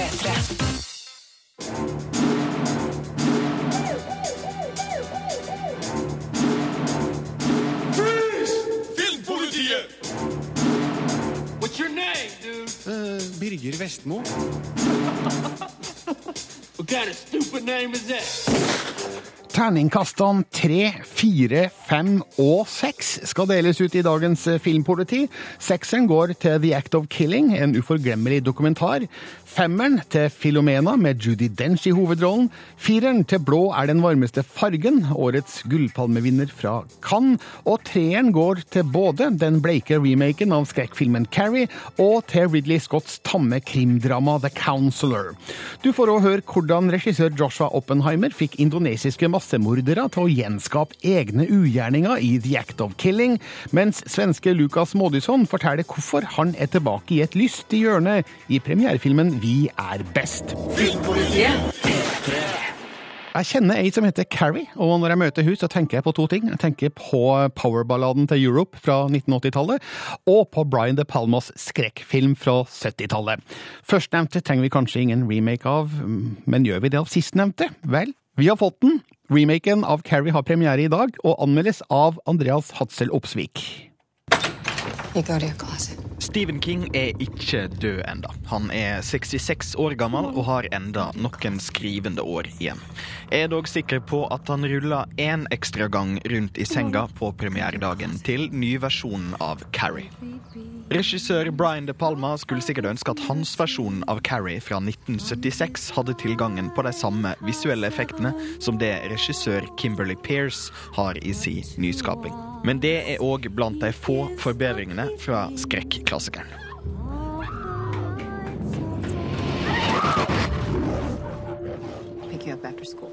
P3. Filmpolitiet! What's your name, dude? Birger Vestmo. What kind of stupid name is that? Terningkastene tre, fire, fem og seks skal deles ut i dagens eh, filmpoliti. Sekseren går til The Act of Killing, en uforglemmelig dokumentar. Femmeren til Filomena med Judy Dench i hovedrollen. Fireren til Blå er den varmeste fargen, årets gullpalmevinner fra Cannes. Og treeren går til både den bleike remaken av skrekkfilmen Carrie og til Ridley Scotts tamme krimdrama The Counselor. Du får òg høre hvordan regissør Joshua Oppenheimer fikk indonesiske massemordere til å gjenskape egne ugjerninger i The Act of Killing, mens svenske Lukas Moodysson forteller hvorfor han er tilbake i et lystig hjørne i premierefilmen Vi er best. Jeg kjenner ei som heter Carrie, og når jeg møter hun så tenker jeg på to ting. Jeg tenker på powerballaden til Europe fra 1980-tallet, og på Brian De Palmas skrekkfilm fra 70-tallet. Førstnevnte trenger vi kanskje ingen remake av, men gjør vi det av sistnevnte? Vel, vi har fått den. Remaken av Carrie har premiere i dag, og anmeldes av Andreas Hatzel Opsvik. You go to your. Stephen King er ikke død enda. Han er 66 år gammel og har enda noen skrivende år igjen. Jeg er dog sikker på at han ruller én ekstra gang rundt i senga på premieredagen til nyversjonen av Carrie. Regissør Brian De Palma skulle sikkert ønske at hans versjon av Carrie fra 1976 hadde tilgangen på de samme visuelle effektene som det regissør Kimberly Pearce har i sin nyskaping. Men det er òg blant de få forbedringene fra skrekklassikeren. School.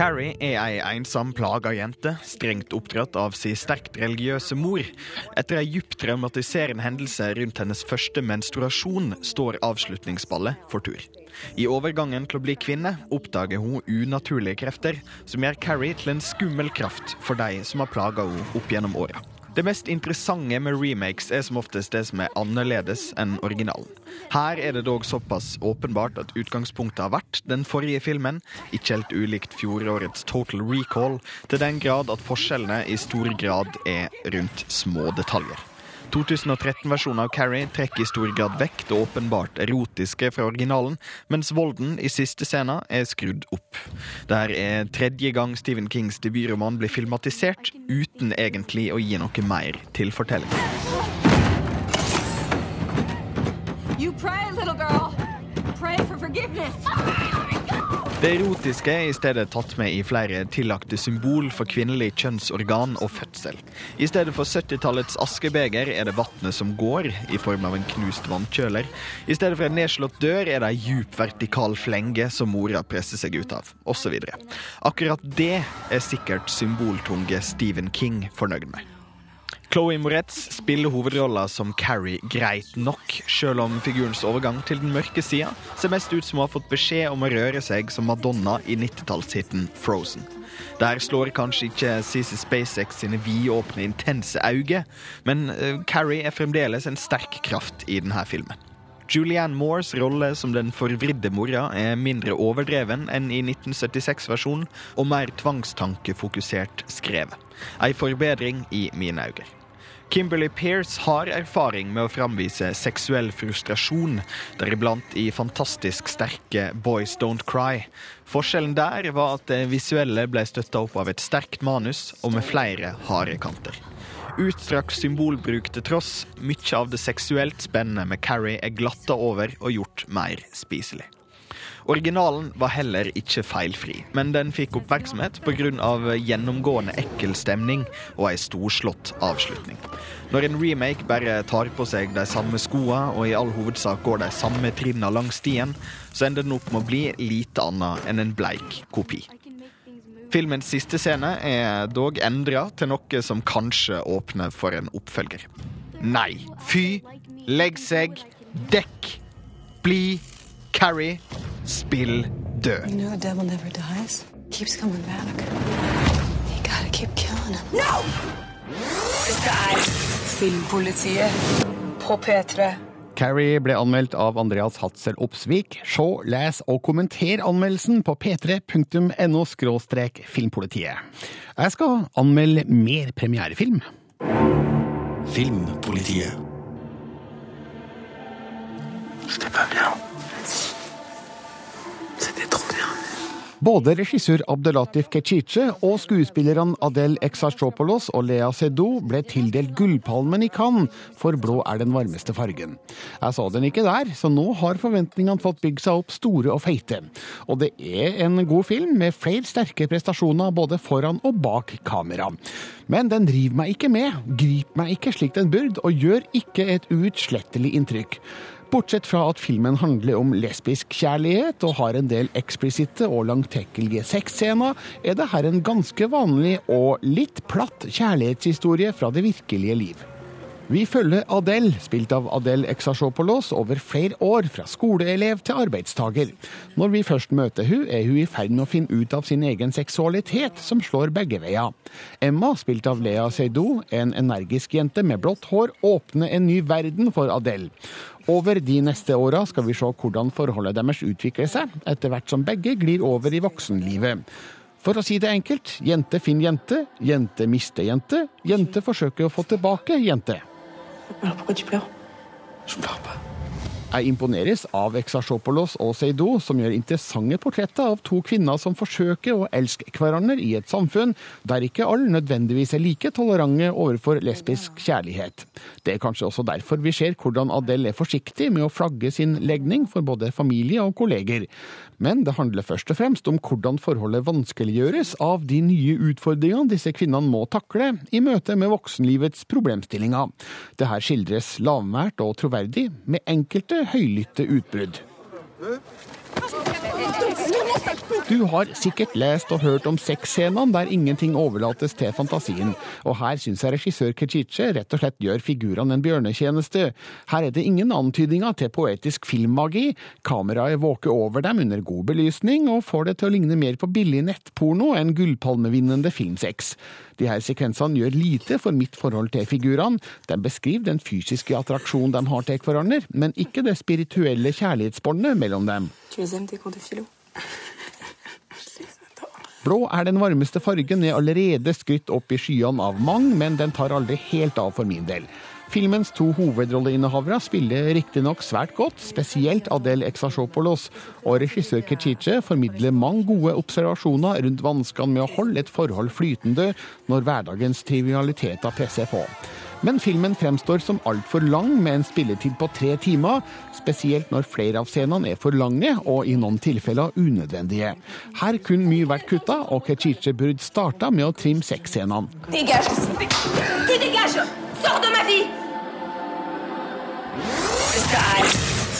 Carrie er ei ensom, plaga jente, strengt oppdratt av sin sterkt religiøse mor. Etter ei djupt traumatiserende hendelse rundt hennes første menstruasjon står avslutningsballet for tur. I overgangen til å bli kvinne oppdager hun unaturlige krefter som gjør Carrie til en skummel kraft for de som har plaga henne opp gjennom åra. Det mest interessante med remakes er som oftest det som er annerledes enn originalen. Her er det dog såpass åpenbart at utgangspunktet har vært den forrige filmen, ikke helt ulikt fjorårets Total Recall, til den grad at forskjellene i stor grad er rundt små detaljer. 2013-versjonen av Carrie trekker i stor grad vekk det åpenbart erotiske fra originalen, mens volden i siste scene er skrudd opp. Der er tredje gang Stephen Kings debutroman blir filmatisert, uten egentlig å gi noe mer til fortellingen. You pray, little girl. Pray for forgiveness. Det erotiske er i stedet tatt med i flere tillagte symbol for kvinnelig kjønnsorgan og fødsel. I stedet for 70-tallets askebeger er det vannet som går, i form av en knust vannkjøler. I stedet for en nedslått dør er det ei djup vertikal flenge som mora presser seg ut av, osv. Akkurat det er sikkert symboltunge Stephen King fornøyd med. Chloé Moretz spiller hovedrolla som Carrie greit nok, selv om figurens overgang til den mørke sida ser mest ut som hun har fått beskjed om å røre seg som Madonna i 90-tallshiten Frozen. Der slår kanskje ikke Cece SpaceX sine vidåpne, intense øyne, men eh, Carrie er fremdeles en sterk kraft i denne filmen. Julianne Moores rolle som den forvridde mora er mindre overdreven enn i 1976-versjonen, og mer tvangstankefokusert skrevet. Ei forbedring i mine øyne. Kimberly Pearce har erfaring med å framvise seksuell frustrasjon, deriblant i fantastisk sterke Boys Don't Cry. Forskjellen der var at det visuelle ble støtta opp av et sterkt manus og med flere harde kanter. Utstrakt symbolbruk til tross, mye av det seksuelt spennende med Carrie er glatta over og gjort mer spiselig. Originalen var heller ikke feilfri, men den fikk oppmerksomhet pga. gjennomgående ekkel stemning og ei storslått avslutning. Når en remake bare tar på seg de samme skoene og i all hovedsak går de samme trinna langs stien, så ender den opp med å bli lite annet enn en bleik kopi. Filmens siste scene er dog endra til noe som kanskje åpner for en oppfølger. Nei, fy, legg seg, dekk, bli, carry, spill, død. You know the devil never dies. Keeps coming back. You gotta keep killing him. Dette er Filmpolitiet på P3. Carrie ble anmeldt av Andreas Hatzel Opsvik. Se, les og kommenter anmeldelsen på p3.no filmpolitiet. Jeg skal anmelde mer premierefilm. Filmpolitiet. Både regissør Abdelatif Kechiche og skuespillerne Adel Exarchopolos og Lea Seydoux ble tildelt Gullpalmen i Cannes for blå er den varmeste fargen. Jeg så den ikke der, så nå har forventningene fått bygge seg opp store og feite. Og det er en god film med flere sterke prestasjoner både foran og bak kamera. Men den driver meg ikke med, griper meg ikke slik den burde, og gjør ikke et uutslettelig inntrykk. Bortsett fra at filmen handler om lesbisk kjærlighet og har en del eksplisitte og langtekkelige sexscener, er det her en ganske vanlig og litt platt kjærlighetshistorie fra det virkelige liv. Vi følger Adele, spilt av Adele Exashopolos, over flere år, fra skoleelev til arbeidstager. Når vi først møter hun, er hun i ferd med å finne ut av sin egen seksualitet, som slår begge veier. Emma, spilt av Lea Seydoux, en energisk jente med blått hår, åpner en ny verden for Adele. Over de neste åra skal vi se hvordan forholdet deres utvikler seg, etter hvert som begge glir over i voksenlivet. For å si det enkelt, jente finner jente, jente mister jente, jente forsøker å få tilbake jente. Hvorfor pourquoi tu Jeg imponeres av Exarchopolos og Seido, som gjør interessante portretter av to kvinner som forsøker å elske hverandre i et samfunn der ikke alle nødvendigvis er like tolerante overfor lesbisk kjærlighet. Det er kanskje også derfor vi ser hvordan Adele er forsiktig med å flagge sin legning for både familie og kolleger. Men det handler først og fremst om hvordan forholdet vanskeliggjøres av de nye utfordringene disse kvinnene må takle i møte med voksenlivets problemstillinger. Det her skildres lavmælt og troverdig, med enkelte høylytte utbrudd. Du har sikkert lest og hørt om sexscenene der ingenting overlates til fantasien, og her syns jeg regissør Kechiche rett og slett gjør figurene en bjørnetjeneste. Her er det ingen antydninger til poetisk filmmagi, kameraet våker over dem under god belysning og får det til å ligne mer på billig nettporno enn gullpalmevinnende filmsex. De her sekvensene gjør lite for mitt forhold til figurene, de beskriver den fysiske attraksjonen de har til hverandre, men ikke det spirituelle kjærlighetsbåndet mellom dem. Blå er den varmeste fargen, er allerede skrytt opp i skyene av mange, men den tar aldri helt av for min del. Filmens to hovedrolleinnehavere spiller riktignok svært godt, spesielt Adel Exashopolos, og regissør Ketiche formidler mange gode observasjoner rundt vanskene med å holde et forhold flytende når hverdagens trivialiteter presser på. Men filmen fremstår som altfor lang, med en spilletid på tre timer, spesielt når flere av scenene er for lange og i noen tilfeller unødvendige. Her kunne mye vært kutta, og Ketiche burde starta med å trimme sexscenene. Dégage dégages Sors de ma vie Dette er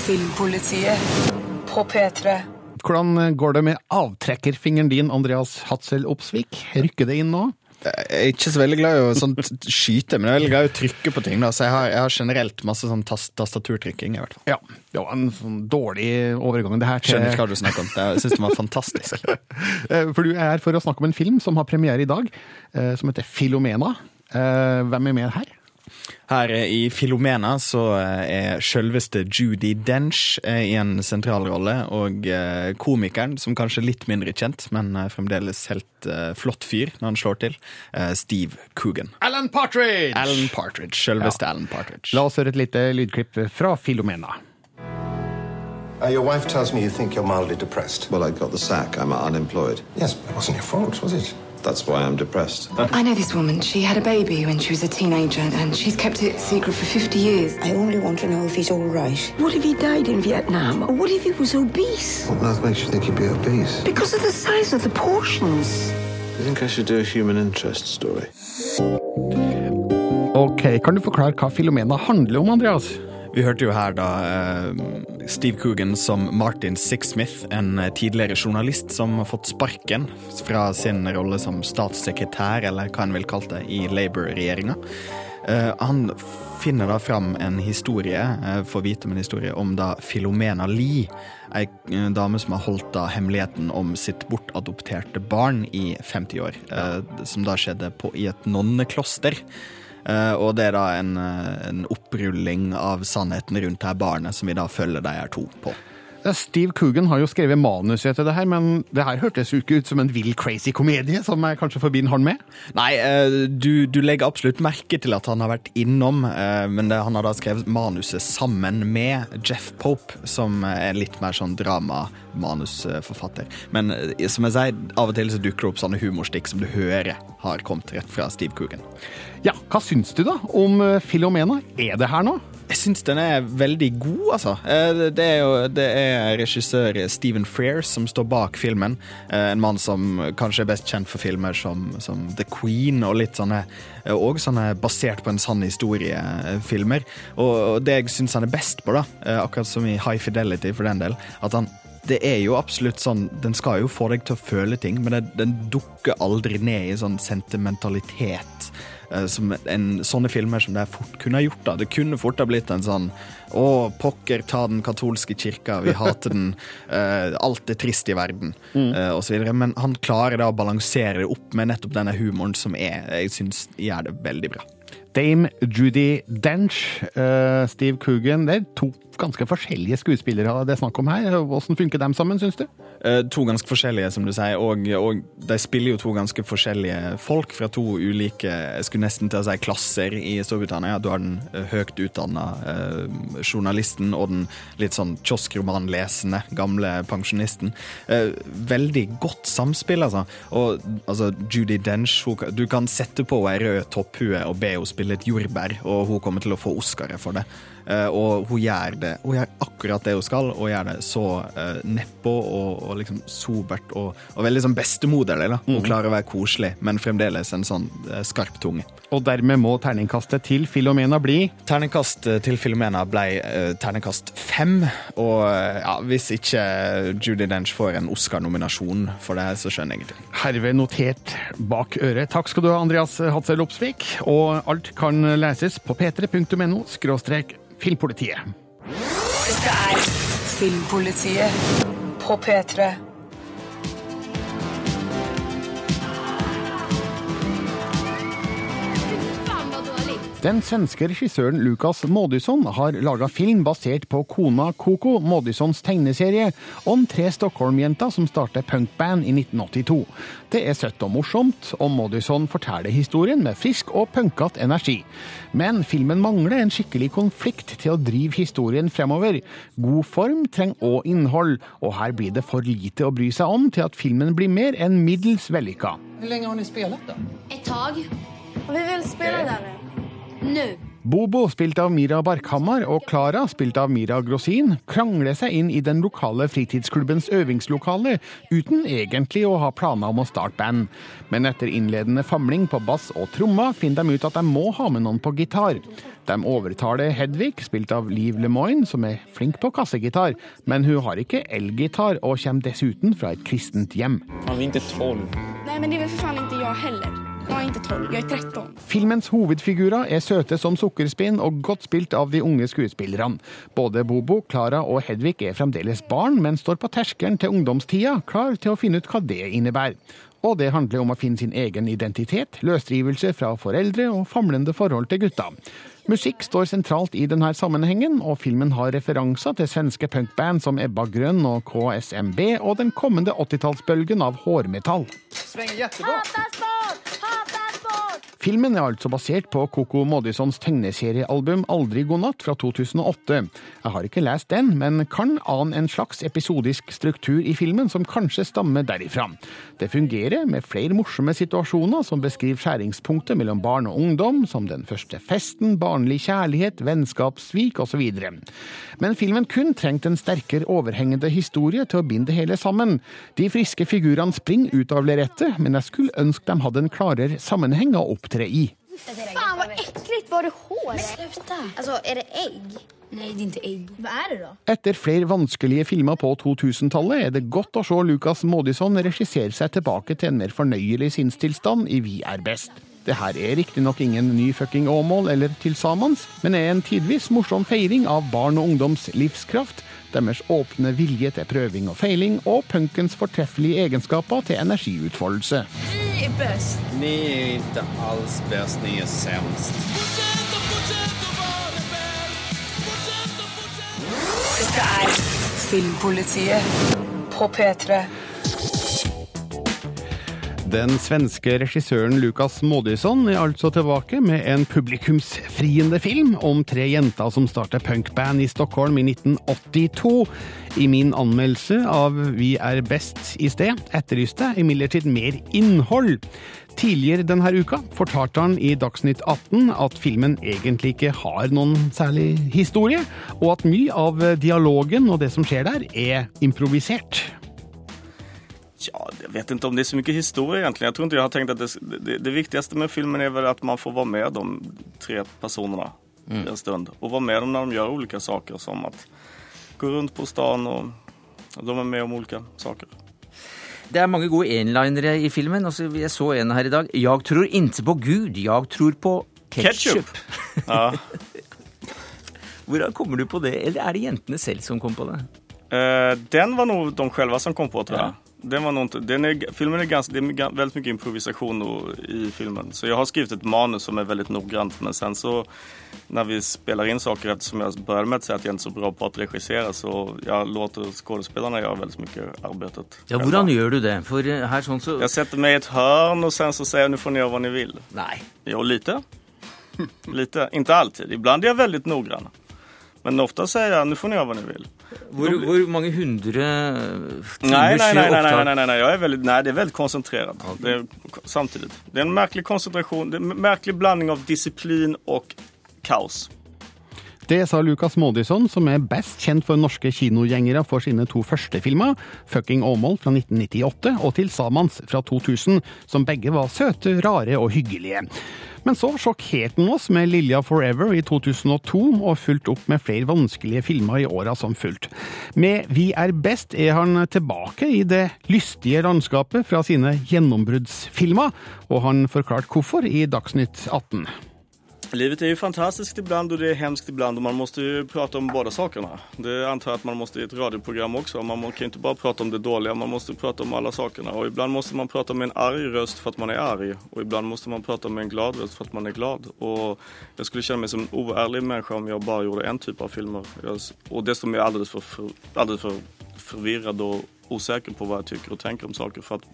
Filmpolitiet på P3. Hvordan går det med avtrekkerfingeren din, Andreas Hatzel Opsvik? Rykker det inn nå? Jeg er ikke så veldig glad i å sånt skyte, men jeg er veldig glad i å trykke på ting. Da. Så jeg har, jeg har generelt masse sånn tast tastaturtrykking. i hvert fall. Ja. Det var en sånn dårlig overgang, det her. til- Skjønner ikke hva du snakker om. Jeg syns det var fantastisk. Eh, For du er her for å snakke om en film som har premiere i dag, eh, som heter Filomena. Eh, Hvem er med her? Her i Filomena så eh, er sjølveste Judy Dench eh, i en sentral rolle, og eh, komikeren, som kanskje er litt mindre kjent, men fremdeles helt flott fyr når han slår til, Steve Coogan. Alan Partridge! Alan Partridge. Sjølveste Ja. Alan Partridge. La oss høre et lite lydklipp fra Filomena. Uh, your wife tells me you think you're mildly depressed. Well, I got the sack. I'm unemployed. Yes, but it wasn't your fault, was it? That's why I'm depressed. I know this woman. She had a baby when she was a teenager, and she's kept it secret for 50 years. I only want to know if he's all right. What if he died in Vietnam? Or what if he was obese? What on earth makes you think he'd be obese? Because of the size of the portions. You think I should do a human interest story? Ok, Kan du forklare hva Filomena handler om, Andreas? Vi hørte jo her da eh, Steve Coogan som Martin Sixsmith, en eh, tidligere journalist som har fått sparken fra sin rolle som statssekretær, eller hva en vil kalle det, i Labour-regjeringa. Eh, han finner da fram en historie, får vite om en historie om da Filomena Lie, ei dame som har holdt da hemmeligheten om sitt bortadopterte barn i 50 år, som da skjedde på, i et nonnekloster. Eh, og det er da en, eh, en opprulling av sannheten rundt det her barnet som vi da følger de her to på. Ja, Steve Coogan har jo skrevet manuset til det her, men det her hørtes jo ikke ut som en vill crazy komedie, som jeg kanskje forbinder han med? Nei, eh, du, du legger absolutt merke til at han har vært innom, men det, han har da skrevet manuset sammen med Jeff Pope, som er litt mer sånn dramamanusforfatter. Men eh, som jeg sier, av og til så dukker det opp sånne humorstikk som du hører har kommet rett fra Steve Coogan. Ja, hva syns du da om eh, Filomena? Er det her nå? Jeg syns den er veldig god, altså. Eh, Det er jo det er regissør Stephen Frears som står bak filmen. En mann som kanskje er best kjent for filmer som, som The Queen og litt sånne Og sånne basert på en sann historie-filmer. Og det jeg syns han er best på, da, akkurat som i High Fidelity for den del, at han det er jo absolutt sånn Den skal jo få deg til å føle ting, men det, den dukker aldri ned i sånn sentimentalitet. eh, Som en, sånne filmer som det fort kunne ha gjort. da. Det kunne fort ha blitt en sånn Å, pokker ta den katolske kirka, vi hater den. Uh, alt er trist i verden, mm. og så videre. Men han klarer da å balansere det opp med nettopp denne humoren som er Jeg syns gjør det veldig bra. Dame Judy Dench, eh, Steve Coogan Det er to ganske forskjellige skuespillere det er snakk om her. Hvordan funker de sammen, syns du? Eh, to ganske forskjellige, som du sier, og, og de spiller jo to ganske forskjellige folk fra to ulike jeg skulle nesten til å si klasser i Storbritannia. Du har den eh, høyt utdanna eh, journalisten og den litt sånn kioskromanlesende gamle pensjonisten. Eh, veldig godt samspill, altså. Og altså, Judy Dench Du kan sette på ei rød topphue og be henne spille et jordbær, og hun kommer til å få Oscarer for det. Eh, og hun gjør det Hun gjør akkurat det hun skal, og gjør det så uh, nedpå og, og liksom sobert og, og veldig sånn bestemoderlig. da. Hun klarer å være koselig, men fremdeles en sånn eh, skarp tunge. Og dermed må terningkastet til Filomena bli Terningkast eh, til Filomena ble uh, terningkast fem. Og eh, ja, hvis ikke Judy Dench får en Oscar-nominasjon for det, her, så skjønner jeg ingenting. herved notert bak øret. Takk skal du ha, Andreas Hatzel Opsvik. Og alt kan leses på p3.no skråstrek filmpolitiet. Dette er Filmpolitiet på P3. Den svenske regissøren Lukas Moodysson har laga film basert på kona Coco Moodyssons tegneserie om tre Stockholm-jenter som startet punkband i 1982. Det er søtt og morsomt, og Moodysson forteller historien med frisk og punkete energi. Men filmen mangler en skikkelig konflikt til å drive historien fremover. God form trenger òg innhold, og her blir det for lite å bry seg om til at filmen blir mer enn middels vellykka. Hvor lenge har ni spilt, da? Et tag. Vi vil spille der nu. Nu. Bobo, spilt av Mira Barkhammar, og Klara, spilt av Mira Grosin, krangler seg inn i den lokale fritidsklubbens øvingslokale, uten egentlig å ha planer om å starte band. Men etter innledende famling på bass og trommer, finner de ut at de må ha med noen på gitar. De overtaler Hedvig, spilt av Liv Lemoine, som er flink på kassegitar, men hun har ikke elgitar, og kommer dessuten fra et kristent hjem. Han vi ikke inte 12. Nej, men det vil for faen ikke inte jag heller. Jag är inte 12, Jeg er 13. Filmens hovedfigurer er søte som sukkerspinn og godt spilt av de unge skuespillerne. Både Bobo, Klara og Hedvig er fremdeles barn, men står på terskelen til ungdomstida, klar til å finne ut hva det innebærer. Og det handler om å finne sin egen identitet, løsrivelse fra foreldre og famlende forhold til gutta. Musikk står sentralt i denne sammenhengen, og filmen har referanser til svenske punkband som Ebba Grønn og KSMB, og den kommende 80-tallsbølgen av hårmetall. Svänger jättebra. Filmen er altså basert på Coco Moodysons tegneseriealbum Aldri god natt fra 2008. Jeg har ikke lest den, men kan ane en slags episodisk struktur i filmen som kanskje stammer derifra. Det fungerer med flere morsomme situasjoner som beskriver skjæringspunktet mellom barn og ungdom, som den første festen, barnlig kjærlighet, vennskapssvik osv. Men filmen kun trengte en sterkere overhengende historie til å binde det hele sammen. De friske figurene springer ut av lerretet, men jeg skulle ønske de hadde en klarere sammenheng å opptre i. Fan vad äckligt, var det hår? Sluta. Altså, er det egg? Nei, det er ikke egg. Hva er det da? Etter flere vanskelige filmer på 2000-tallet er det godt å se Lucas Modisson regissere seg tilbake til en mer fornøyelig sinnstilstand i Vi er best. Det her er riktignok ingen ny fucking Åmål eller tilsammens, men er en tidvis morsom feiring av barn og ungdoms livskraft, deres åpne vilje til prøving og feiling, og punkens fortreffelige egenskaper til energiutfoldelse. Vi vi best. bäst. Ni er ikke alls best, ni er sämst. Dette er Filmpolitiet på P3. Den svenske regissøren Lukas Moodysson er altså tilbake med en publikumsfriende film om tre jenter som starter punkband i Stockholm i 1982. I min anmeldelse av Vi er best i sted etterlyste imidlertid mer innhold. Tidligere denne uka fortalte han i Dagsnytt 18 at filmen egentlig ikke har noen særlig historie, og at mye av dialogen og det som skjer der, er improvisert. Ja, jag vet inte om det är så mycket historia egentligen. Jag tror inte jag har tänkt att det, det, det viktigaste med filmen är väl att man får vara med de tre personerna Mm. en stund. Och vara med dem när de gör olika saker som att gå rundt på stan och och de är med om olika saker. Det er mange gode enlinere i filmen. Altså, jeg så en her i dag. Jeg tror ikke på Gud, jeg tror på ketchup. Ja. Hvordan kommer du på det? Eller er det jentene selv som kom på det? Uh, den var noe de selv som kom på tror jag. Den var nog den är, filmen är ganska, det är väldigt mycket improvisation i filmen. Så jag har skrivit ett manus som är väldigt noggrant men sen så när vi spelar in saker eftersom jag började med att säga att jag inte är så bra på att regissera så jag låter skådespelarna göra väldigt mycket arbetet. Ja, Hvordan gjør du det? For eh, her sånn så Jag sätter mig i ett hörn och sen så säger jag nu får ni göra vad ni vill. Nej. Jo, lite. lite. Inte alltid. Ibland är jag väldigt noggrann. Men ofta säger jag nu får ni göra vad ni vill. Hvor, hvor mange hundre nej, nei, nei, nei, nei, nej, nei, Jag är väldigt, nej, det er veldig konsentrert. Det är, samtidigt. Det er en merkelig konsentrasjon, det er en merkelig blanding av disiplin og kaos. Det sa Lucas Mådysson, som er best kjent for norske kinogjengere for sine to første filmer, 'Fucking Åmål' fra 1998 og 'Til Samans' fra 2000, som begge var søte, rare og hyggelige. Men så sjokkerte han oss med 'Lilja Forever' i 2002, og fulgt opp med flere vanskelige filmer i åra som fulgt. Med 'Vi er best' er han tilbake i det lystige landskapet fra sine gjennombruddsfilmer, og han forklarte hvorfor i Dagsnytt 18. Livet är ju fantastiskt ibland och det är hemskt ibland och man måste ju prata om båda sakerna. Det antar jag att man måste i ett radioprogram också. Man kan ju inte bara prata om det dåliga, man måste prata om alla sakerna. Och ibland måste man prata med en arg röst för att man är arg. Och ibland måste man prata med en glad röst för att man är glad. Och jag skulle känna mig som en oärlig människa om jag bara gjorde en typ av filmer. Og dessutom är jag alldeles för, för, alldeles för förvirrad och osäker på vad jag tycker och tänker om saker för att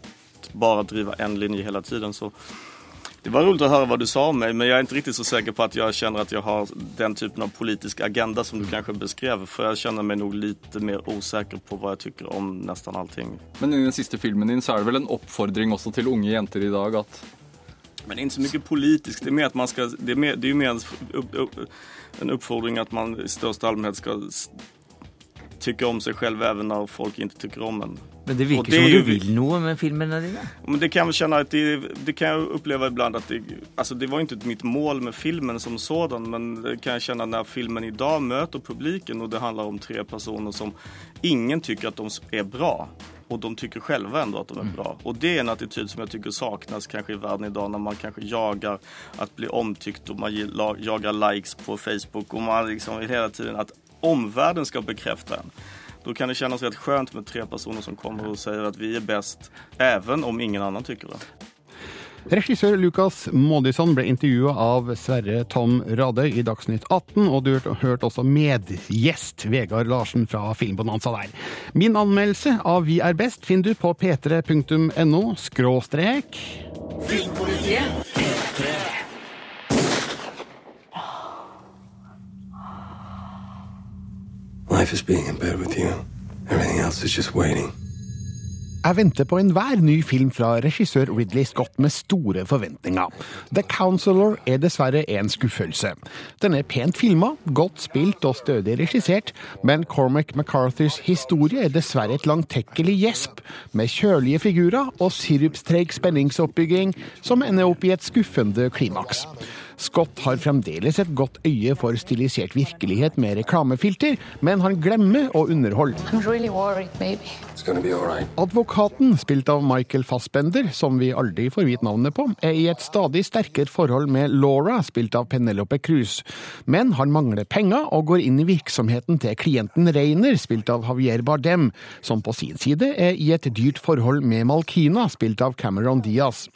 bara driva en linje hela tiden. Så det var roligt att höra vad du sa om mig, men jag är inte riktigt så säker på att jag känner att jag har den typen av politisk agenda som du kanske beskrev. För jag känner mig nog lite mer osäker på vad jag tycker om nästan allting. Men i den siste filmen din så er det vel en oppfordring også til unge jenter i dag at Men inte så mycket politiskt. Det är mer att man ska, det är, mer, det är ju mer en, upp, upp, en uppfordring att man i största allmänhet ska s- tycka om sig själv även när folk inte tycker om en. Men det virker det som du vil noe med filmene dine. Men det kan jeg kjenne at att det, det kan jeg oppleve iblant at det, altså det var ikke mitt mål med filmen som sådan men det kan jeg kjenne når filmen i dag møter publiken og det handler om tre personer som ingen syns at de er bra og de tycker själva ändå att de er bra. Og det er en attityd som jeg tycker saknas kanske i världen idag när man kanskje jagar att bli omtyckt og man jager jagar likes på Facebook og man liksom hele hela tiden att omvärlden ska bekräfta en. Då kan det kännas rätt skönt med tre personer som kommer och säger att vi är bäst, även om ingen annan tycker det. Regissør Lukas Moodysson ble intervjua av Sverre Tom Radøy i Dagsnytt 18, og du hørte også medgjest Vegard Larsen fra Filmbonanza der. Min anmeldelse av Vi er best finner du på p3.no skråstrek Filmpolitiet. Life is being in bed with you. Everything else is just waiting. Jeg venter på enhver ny film fra regissør Ridley Scott med store forventninger. The Counselor er dessverre en skuffelse. Den er pent filma, godt spilt og stødig regissert, men Cormac McCarthys historie er dessverre et langtekkelig gjesp, med kjølige figurer og sirupstreig spenningsoppbygging som ender opp i et skuffende klimaks. Scott har fremdeles et godt øye for stilisert virkelighet med reklamefilter, men han glemmer å underholde. really. Right. Advokaten, spilt av Michael Fassbender, som vi aldri får vite navnet på, er i et stadig sterkere forhold med Laura, spilt av Penelope Cruz. Men han mangler penger og går inn i virksomheten til klienten Reiner, spilt av Javier Bardem, som på sin side er i et dyrt forhold med Malkina, spilt av Cameron Diaz.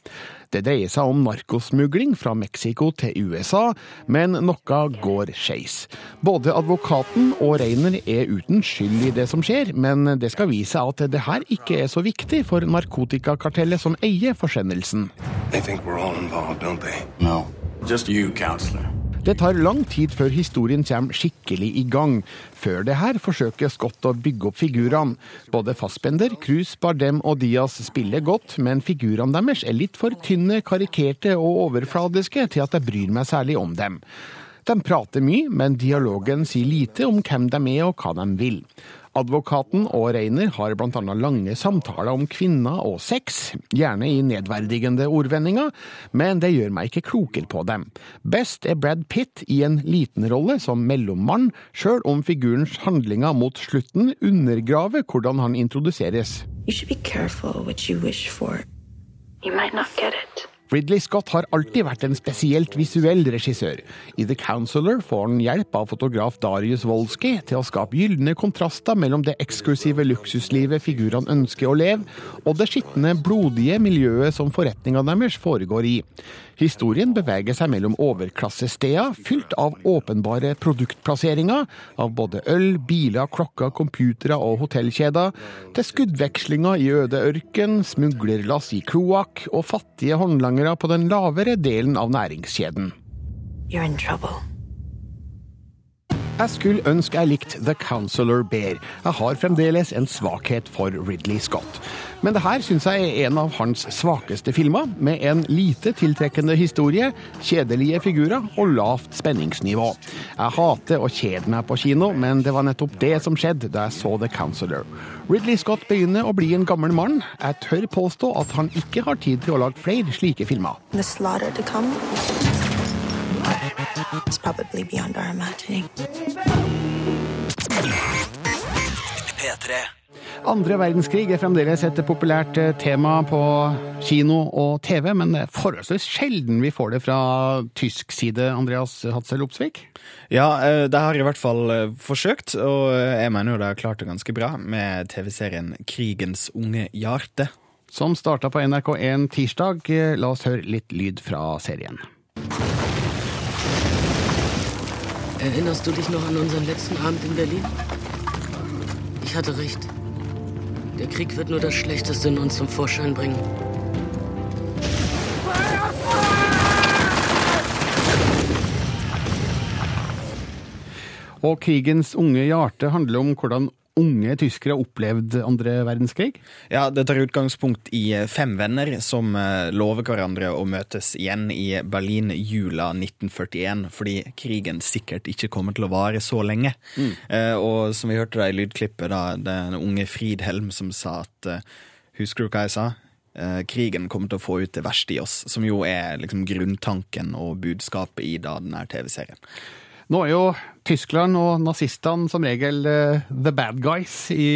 Det dreier seg om narkosmugling fra Mexico til USA, men noe går skeis. Både advokaten og Reiner er uten skyld i det som skjer, men det skal vise seg at det her ikke er så viktig for narkotikakartellet som eier forsendelsen. They think we're all involved, don't they? No. Just you, counselor. Det tar lang tid før historien kommer skikkelig i gang. Før det her forsøker Scott å bygge opp figurene. Både Fassbender, Cruz, Bardem og Diaz spiller godt, men figurene deres er litt for tynne, karikerte og overfladiske til at jeg bryr meg særlig om dem. De prater mye, men dialogen sier lite om hvem de er og hva de vil. Advokaten og Reiner har bl.a. lange samtaler om kvinner og sex, gjerne i nedverdigende ordvendinger, men det gjør meg ikke klokere på dem. Best er Brad Pitt i en liten rolle som mellommann, sjøl om figurens handlinger mot slutten undergraver hvordan han introduseres. You should be careful what. Ridley Scott har alltid vært en spesielt visuell regissør. I The Counselor får han hjelp av fotograf Darius Wolski til å skape gylne kontraster mellom det eksklusive luksuslivet figurene ønsker å leve, og det skitne, blodige miljøet som forretningene deres foregår i. Historien beveger seg mellom overklassesteder fylt av åpenbare produktplasseringer av både øl, biler, klokker, computere og hotellkjeder, til skuddvekslinger i øde ørken, smuglerlass i kloakk og fattige håndlangere på den lavere delen av næringskjeden. You're in trouble. Jeg skulle ønske jeg likte The Counselor bedre. Jeg har fremdeles en svakhet for Ridley Scott. Men det her syns jeg er en av hans svakeste filmer, med en lite tiltrekkende historie, kjedelige figurer og lavt spenningsnivå. Jeg hater å kjede meg på kino, men det var nettopp det som skjedde da jeg så The Counselor. Ridley Scott begynner å bli en gammel mann. Jeg tør påstå at han ikke har tid til å lage flere slike filmer. The is probably beyond our imagining. P3. Andre verdenskrig er fremdeles et populært eh, tema på kino og TV, men det er forholdsvis sjelden vi får det fra tysk side, Andreas Hatzel Opsvik? Ja, eh, det har jeg i hvert fall eh, forsøkt, og jeg mener jo det har klart det ganske bra med TV-serien Krigens unge hjerte. Som starta på NRK1 tirsdag. La oss høre litt lyd fra serien. Erinnerst du dich noch an unseren letzten Abend in Berlin? Ich hatte recht. Der Krieg wird nur das Schlechteste in uns zum Vorschein bringen. Og krigens unge hjerte handler om hvordan unge tyskere opplevd andre verdenskrig? Ja, det tar utgangspunkt i fem venner som eh, lover hverandre å møtes igjen i Berlin jula 1941, fordi krigen sikkert ikke kommer til å vare så lenge. Mm. Eh, og som vi hørte da i lydklippet, da, den unge Fridhelm som sa at eh, Husker du hva jeg sa? krigen kommer til å få ut det verste i oss, som jo er liksom grunntanken og budskapet i da denne TV-serien. Nå er jo Tyskland og nazistene som regel uh, the bad guys i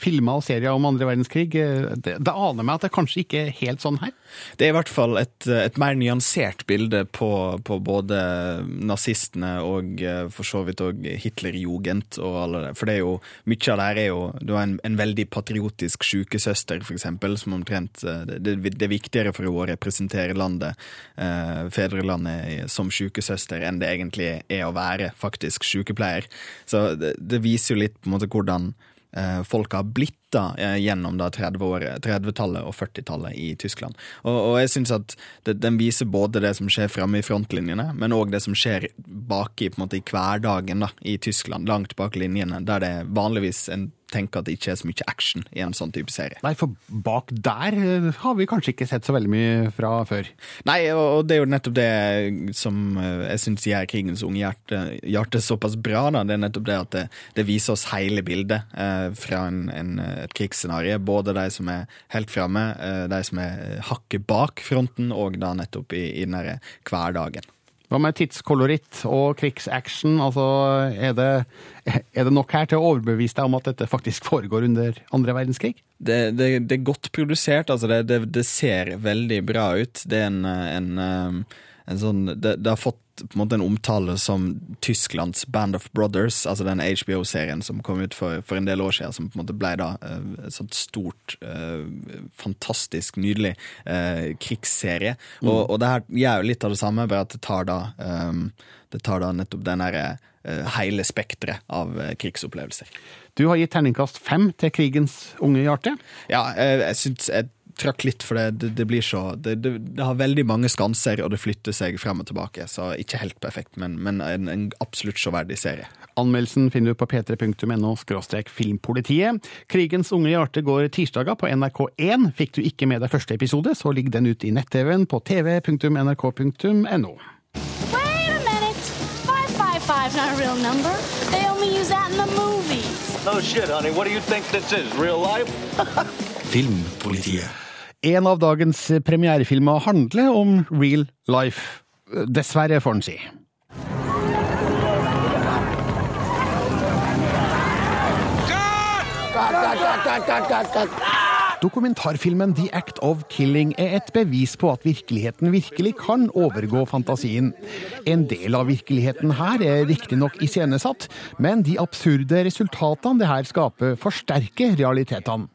filmer og serier om andre verdenskrig. Det, det aner meg at det kanskje ikke er helt sånn her? Det er i hvert fall et, et mer nyansert bilde på, på, både nazistene og uh, for så vidt òg Hitlerjugend og alle det. For det er jo, mye av det her er jo Du har en, en veldig patriotisk sykesøster, for eksempel, som omtrent det, det, er viktigere for henne å representere landet, fedrelandet, som sykesøster enn det egentlig er å være faktisk sykepleier. Så det, det viser jo litt på en måte hvordan eh, folk har blitt da, eh, gjennom 30-tallet 30 og 40-tallet i Tyskland. Og, og jeg syns at det, den viser både det som skjer framme i frontlinjene, men òg det som skjer baki på en måte i hverdagen da, i Tyskland, langt bak linjene, der det vanligvis en tenker at det ikke er så mye action i en sånn type serie. Nei, for bak der eh, har vi kanskje ikke sett så veldig mye fra før. Nei, og det er jo nettopp det som eh, jeg syns gjør Krigens unge hjerte, hjerte, såpass bra. da, Det er nettopp det at det, det viser oss hele bildet eh, fra en, en, et krigsscenario. Både de som er helt framme, eh, de som er hakket bak fronten, og da nettopp i, i den hverdagen. Hva med tidskoloritt og krigsaction? Altså, er det, er det nok her til å overbevise deg om at dette faktisk foregår under andre verdenskrig? Det, det, det er godt produsert. altså det, ser veldig bra ut. Det er en, en, en sånn det, har fått på en måte en omtale som Tysklands Band of Brothers, altså den HBO-serien som kom ut for, for, en del år siden, som på en måte ble da et sånt stort, fantastisk, nydelig krigsserie. Mm. Og, og, det her gjør jo litt av det samme, bare at det tar da, det tar da nettopp den derre hele spekteret av krigsopplevelser. Du har gitt terningkast fem til krigens unge hjerte. Ja, jeg syns trakk litt, for det, det, det blir så det, det, har veldig mange skanser, og det flytter seg frem og tilbake. Så ikke helt perfekt, men, men en, en absolutt sjåverdig serie. Anmeldelsen finner du på p3.no filmpolitiet. Krigens unge hjerte går tirsdager på NRK1. Fikk du ikke med deg første episode, så ligger den ute i nett-TV-en på tv.nrk.no. Wait a minute! 555 not a real number. They only use that in the movies. No shit, honey. What do you think this is? Real life? Filmpolitiet. En av dagens premierefilmer handler om real life. Dessverre, får en si. Dokumentarfilmen The Act of Killing er et bevis på at virkeligheten virkelig kan overgå fantasien. En del av virkeligheten her er riktignok iscenesatt, men de absurde resultatene det her skaper, forsterker realitetene.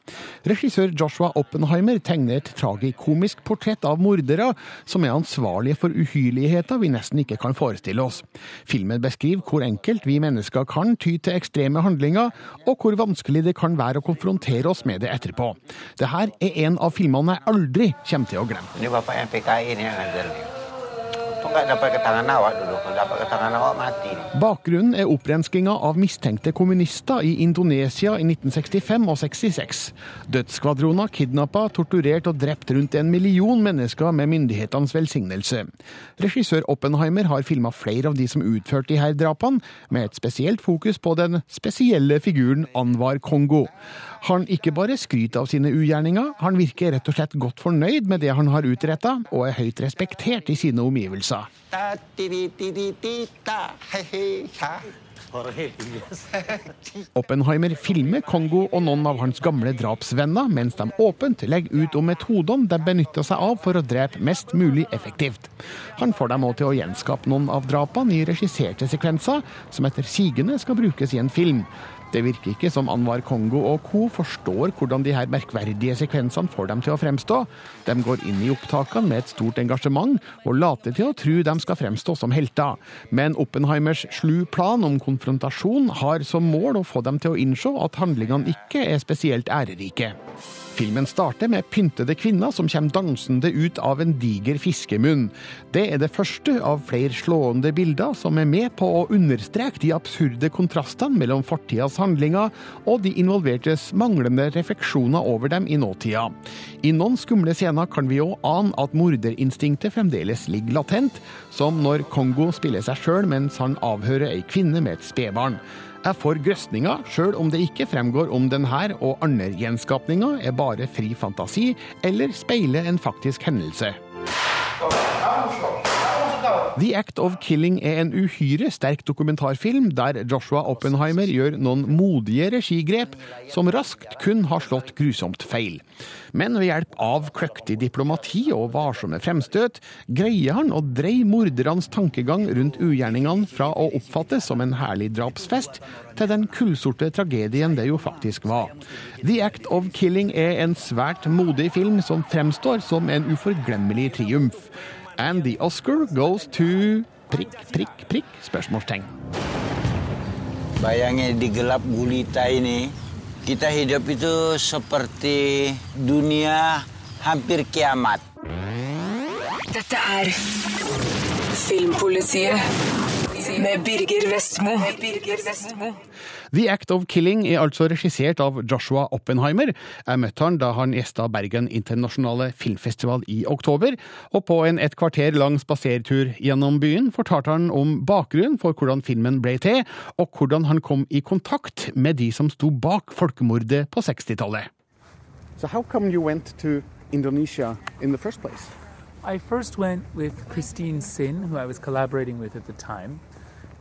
Regissør Joshua Oppenheimer tegner et tragikomisk portrett av mordere som er ansvarlige for uhyrligheter vi nesten ikke kan forestille oss. Filmen beskriver hvor enkelt vi mennesker kan ty til ekstreme handlinger, og hvor vanskelig det kan være å konfrontere oss med det etterpå. Det her er en av filmene jeg aldri kommer til å glemme. Ini bapak yang PKI ini yang ngajar nih. Bakgrunnen er opprenskinga av mistenkte kommunister i Indonesia i 1965 og 66. Dødsskvadroner kidnappa, torturert og drept rundt en million mennesker med myndighetenes velsignelse. Regissør Oppenheimer har filma flere av de som utførte de her drapene, med et spesielt fokus på den spesielle figuren Anwar Kongo. Han ikke bare skryter av sine ugjerninger, han virker rett og slett godt fornøyd med det han har utretta, og er høyt respektert i sine omgivelser. Oppenheimer filmer Kongo og noen av hans gamle drapsvenner, mens de åpent legger ut om metodene de benytter seg av for å drepe mest mulig effektivt. Han får dem òg til å gjenskape noen av drapene i regisserte sekvenser, som etter sigende skal brukes i en film. Det virker ikke som Anwar Kongo og co. forstår hvordan de her merkverdige sekvensene får dem til å fremstå. De går inn i opptakene med et stort engasjement, og later til å tro de skal fremstå som helter. Men Oppenheimers slu plan om konfrontasjon har som mål å få dem til å innse at handlingene ikke er spesielt ærerike. Filmen starter med pyntede kvinner som kommer dansende ut av en diger fiskemunn. Det er det første av flere slående bilder som er med på å understreke de absurde kontrastene mellom fortidas handlinger og de involvertes manglende refleksjoner over dem i nåtida. I noen skumle scener kan vi òg ane at morderinstinktet fremdeles ligger latent, som når Kongo spiller seg sjøl mens han avhører ei kvinne med et spedbarn. Jeg for grøsninga, sjøl om det ikke fremgår om denne og andre gjenskapninger er bare fri fantasi eller speiler en faktisk hendelse. The Act of Killing er en uhyre sterk dokumentarfilm der Joshua Oppenheimer gjør noen modige regigrep som raskt kun har slått grusomt feil. Men ved hjelp av kløktig diplomati og varsomme fremstøt greier han å dreie mordernes tankegang rundt ugjerningene fra å oppfattes som en herlig drapsfest, til den kullsorte tragedien det jo faktisk var. The Act of Killing er en svært modig film som fremstår som en uforglemmelig triumf. And the Oscar goes to prikk, prikk, prikk? spørsmålstegn. Bayangin di gelap gulita ini, kita hidup itu seperti dunia hampir kiamat. Dette er Filmpolitiet med Birger Vestmo. The Act of Killing er altså regissert av Joshua Oppenheimer. Jeg møtte han da han gjesta Bergen internasjonale filmfestival i oktober, og på en et kvarter lang spasertur gjennom byen fortalte han om bakgrunnen for hvordan filmen ble til, og hvordan han kom i kontakt med de som sto bak folkemordet på 60-tallet. So how come you went to Indonesia in the first place? I first went with Christine Sin, who I was collaborating with at the time,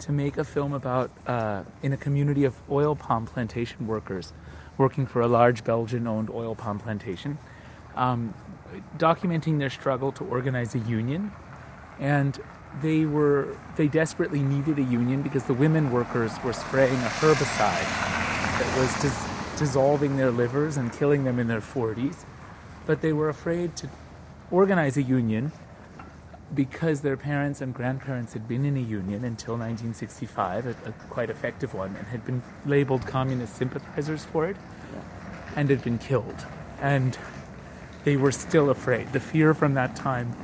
to make a film about uh, in a community of oil palm plantation workers working for a large Belgian-owned oil palm plantation, um, documenting their struggle to organize a union, and they were they desperately needed a union because the women workers were spraying a herbicide that was dis- dissolving their livers and killing them in their 40s, but they were afraid to organize a union because their parents and grandparents had been in a union until 1965, a, a quite effective one, and had been labeled communist sympathizers for it and had been killed. And they were still afraid. The fear from that time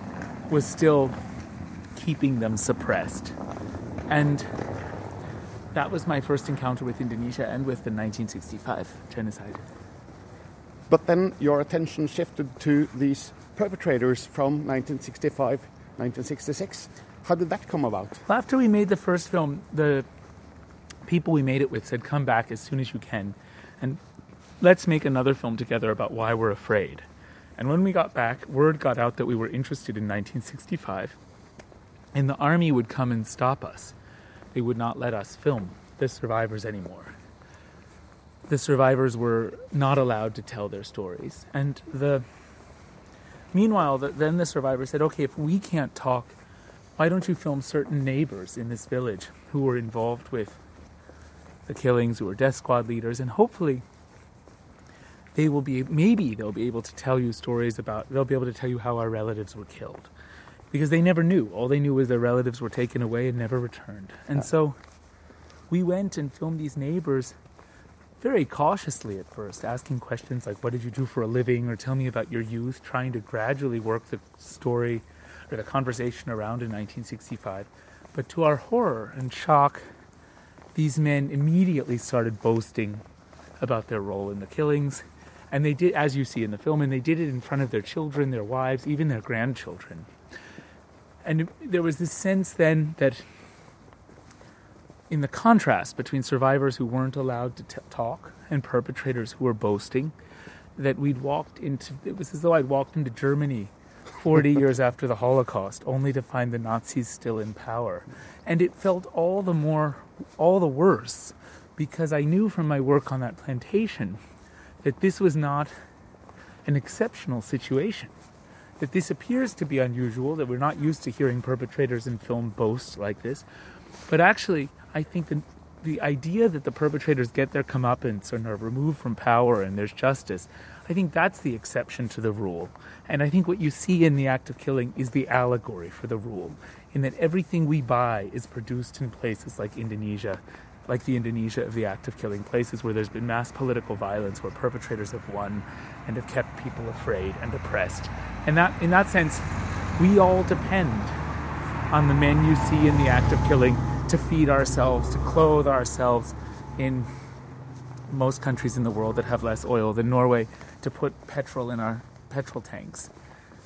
was still keeping them suppressed. And that was my first encounter with Indonesia and with the 1965 genocide. But then your attention shifted to these perpetrators from 1965, 1966. How did that come about? Well, after we made the first film, the people we made it with said, "Come back as soon as you can, and let's make another film together about why we're afraid." And when we got back, word got out that we were interested in 1965, and the army would come and stop us. They would not let us film the survivors anymore. The survivors were not allowed to tell their stories, and the Meanwhile, the, then the survivor said, okay, if we can't talk, why don't you film certain neighbors in this village who were involved with the killings, who were death squad leaders, and hopefully they will be, maybe they'll be able to tell you stories about, they'll be able to tell you how our relatives were killed. Because they never knew. All they knew was their relatives were taken away and never returned. And so we went and filmed these neighbors very cautiously at first, asking questions like, What did you do for a living? or Tell me about your youth, trying to gradually work the story or the conversation around in 1965. But to our horror and shock, these men immediately started boasting about their role in the killings. And they did, as you see in the film, and they did it in front of their children, their wives, even their grandchildren. And there was this sense then that in the contrast between survivors who weren't allowed to t- talk and perpetrators who were boasting, that we'd walked into, it was as though I'd walked into Germany 40 years after the Holocaust, only to find the Nazis still in power. And it felt all the more, all the worse, because I knew from my work on that plantation that this was not an exceptional situation. That this appears to be unusual, that we're not used to hearing perpetrators in film boast like this. But actually, I think the, the idea that the perpetrators get their comeuppance and are removed from power and there's justice, I think that's the exception to the rule. And I think what you see in the act of killing is the allegory for the rule, in that everything we buy is produced in places like Indonesia, like the Indonesia of the act of killing, places where there's been mass political violence, where perpetrators have won and have kept people afraid and oppressed. And that, in that sense, we all depend on the men you see in the act of killing to feed ourselves, to clothe ourselves in most countries in the world that have less oil than Norway, to put petrol in our petrol tanks.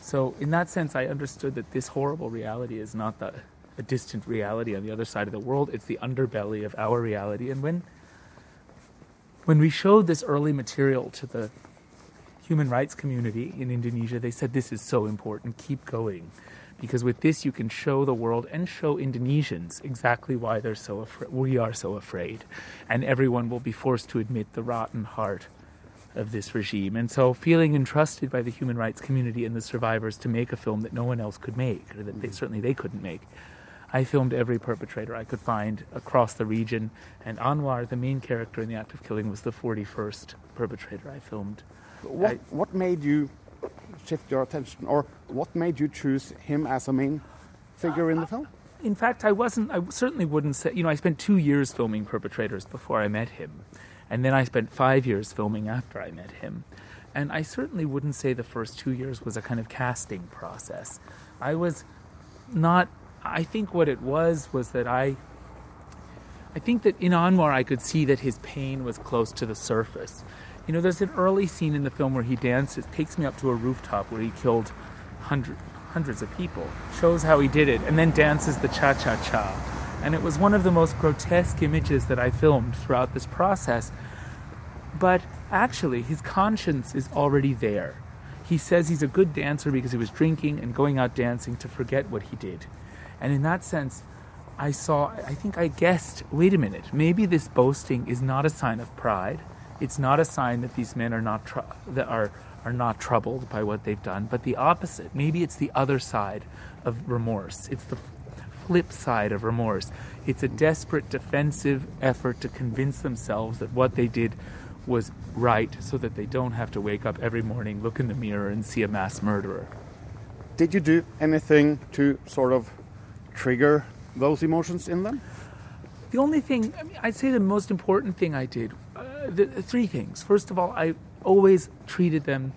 So, in that sense, I understood that this horrible reality is not the, a distant reality on the other side of the world, it's the underbelly of our reality. And when, when we showed this early material to the human rights community in Indonesia, they said, This is so important, keep going because with this you can show the world and show Indonesians exactly why they're so afraid. We are so afraid, and everyone will be forced to admit the rotten heart of this regime. And so, feeling entrusted by the human rights community and the survivors to make a film that no one else could make, or that they, mm-hmm. certainly they couldn't make, I filmed every perpetrator I could find across the region. And Anwar, the main character in the act of killing, was the 41st perpetrator I filmed. What I, what made you shift your attention, or what made you choose him as a main figure in the film? In fact, I wasn't. I certainly wouldn't say. You know, I spent two years filming perpetrators before I met him, and then I spent five years filming after I met him. And I certainly wouldn't say the first two years was a kind of casting process. I was not. I think what it was was that I. I think that in Anwar I could see that his pain was close to the surface. You know, there's an early scene in the film where he dances, takes me up to a rooftop where he killed hundred, hundreds of people, shows how he did it, and then dances the cha cha cha. And it was one of the most grotesque images that I filmed throughout this process. But actually, his conscience is already there. he says he's a good dancer because he was drinking and going out dancing to forget what he did. And in that sense, I saw, I think I guessed, wait a minute, maybe this boasting is not a sign of pride. It's not a sign that these men are not, tr- that are, are not troubled by what they've done, but the opposite. Maybe it's the other side of remorse. It's the flip side of remorse. It's a desperate defensive effort to convince themselves that what they did was right so that they don't have to wake up every morning, look in the mirror, and see a mass murderer. Did you do anything to sort of trigger those emotions in them? The only thing, I mean, I'd say the most important thing I did, the, three things. First of all, I always treated them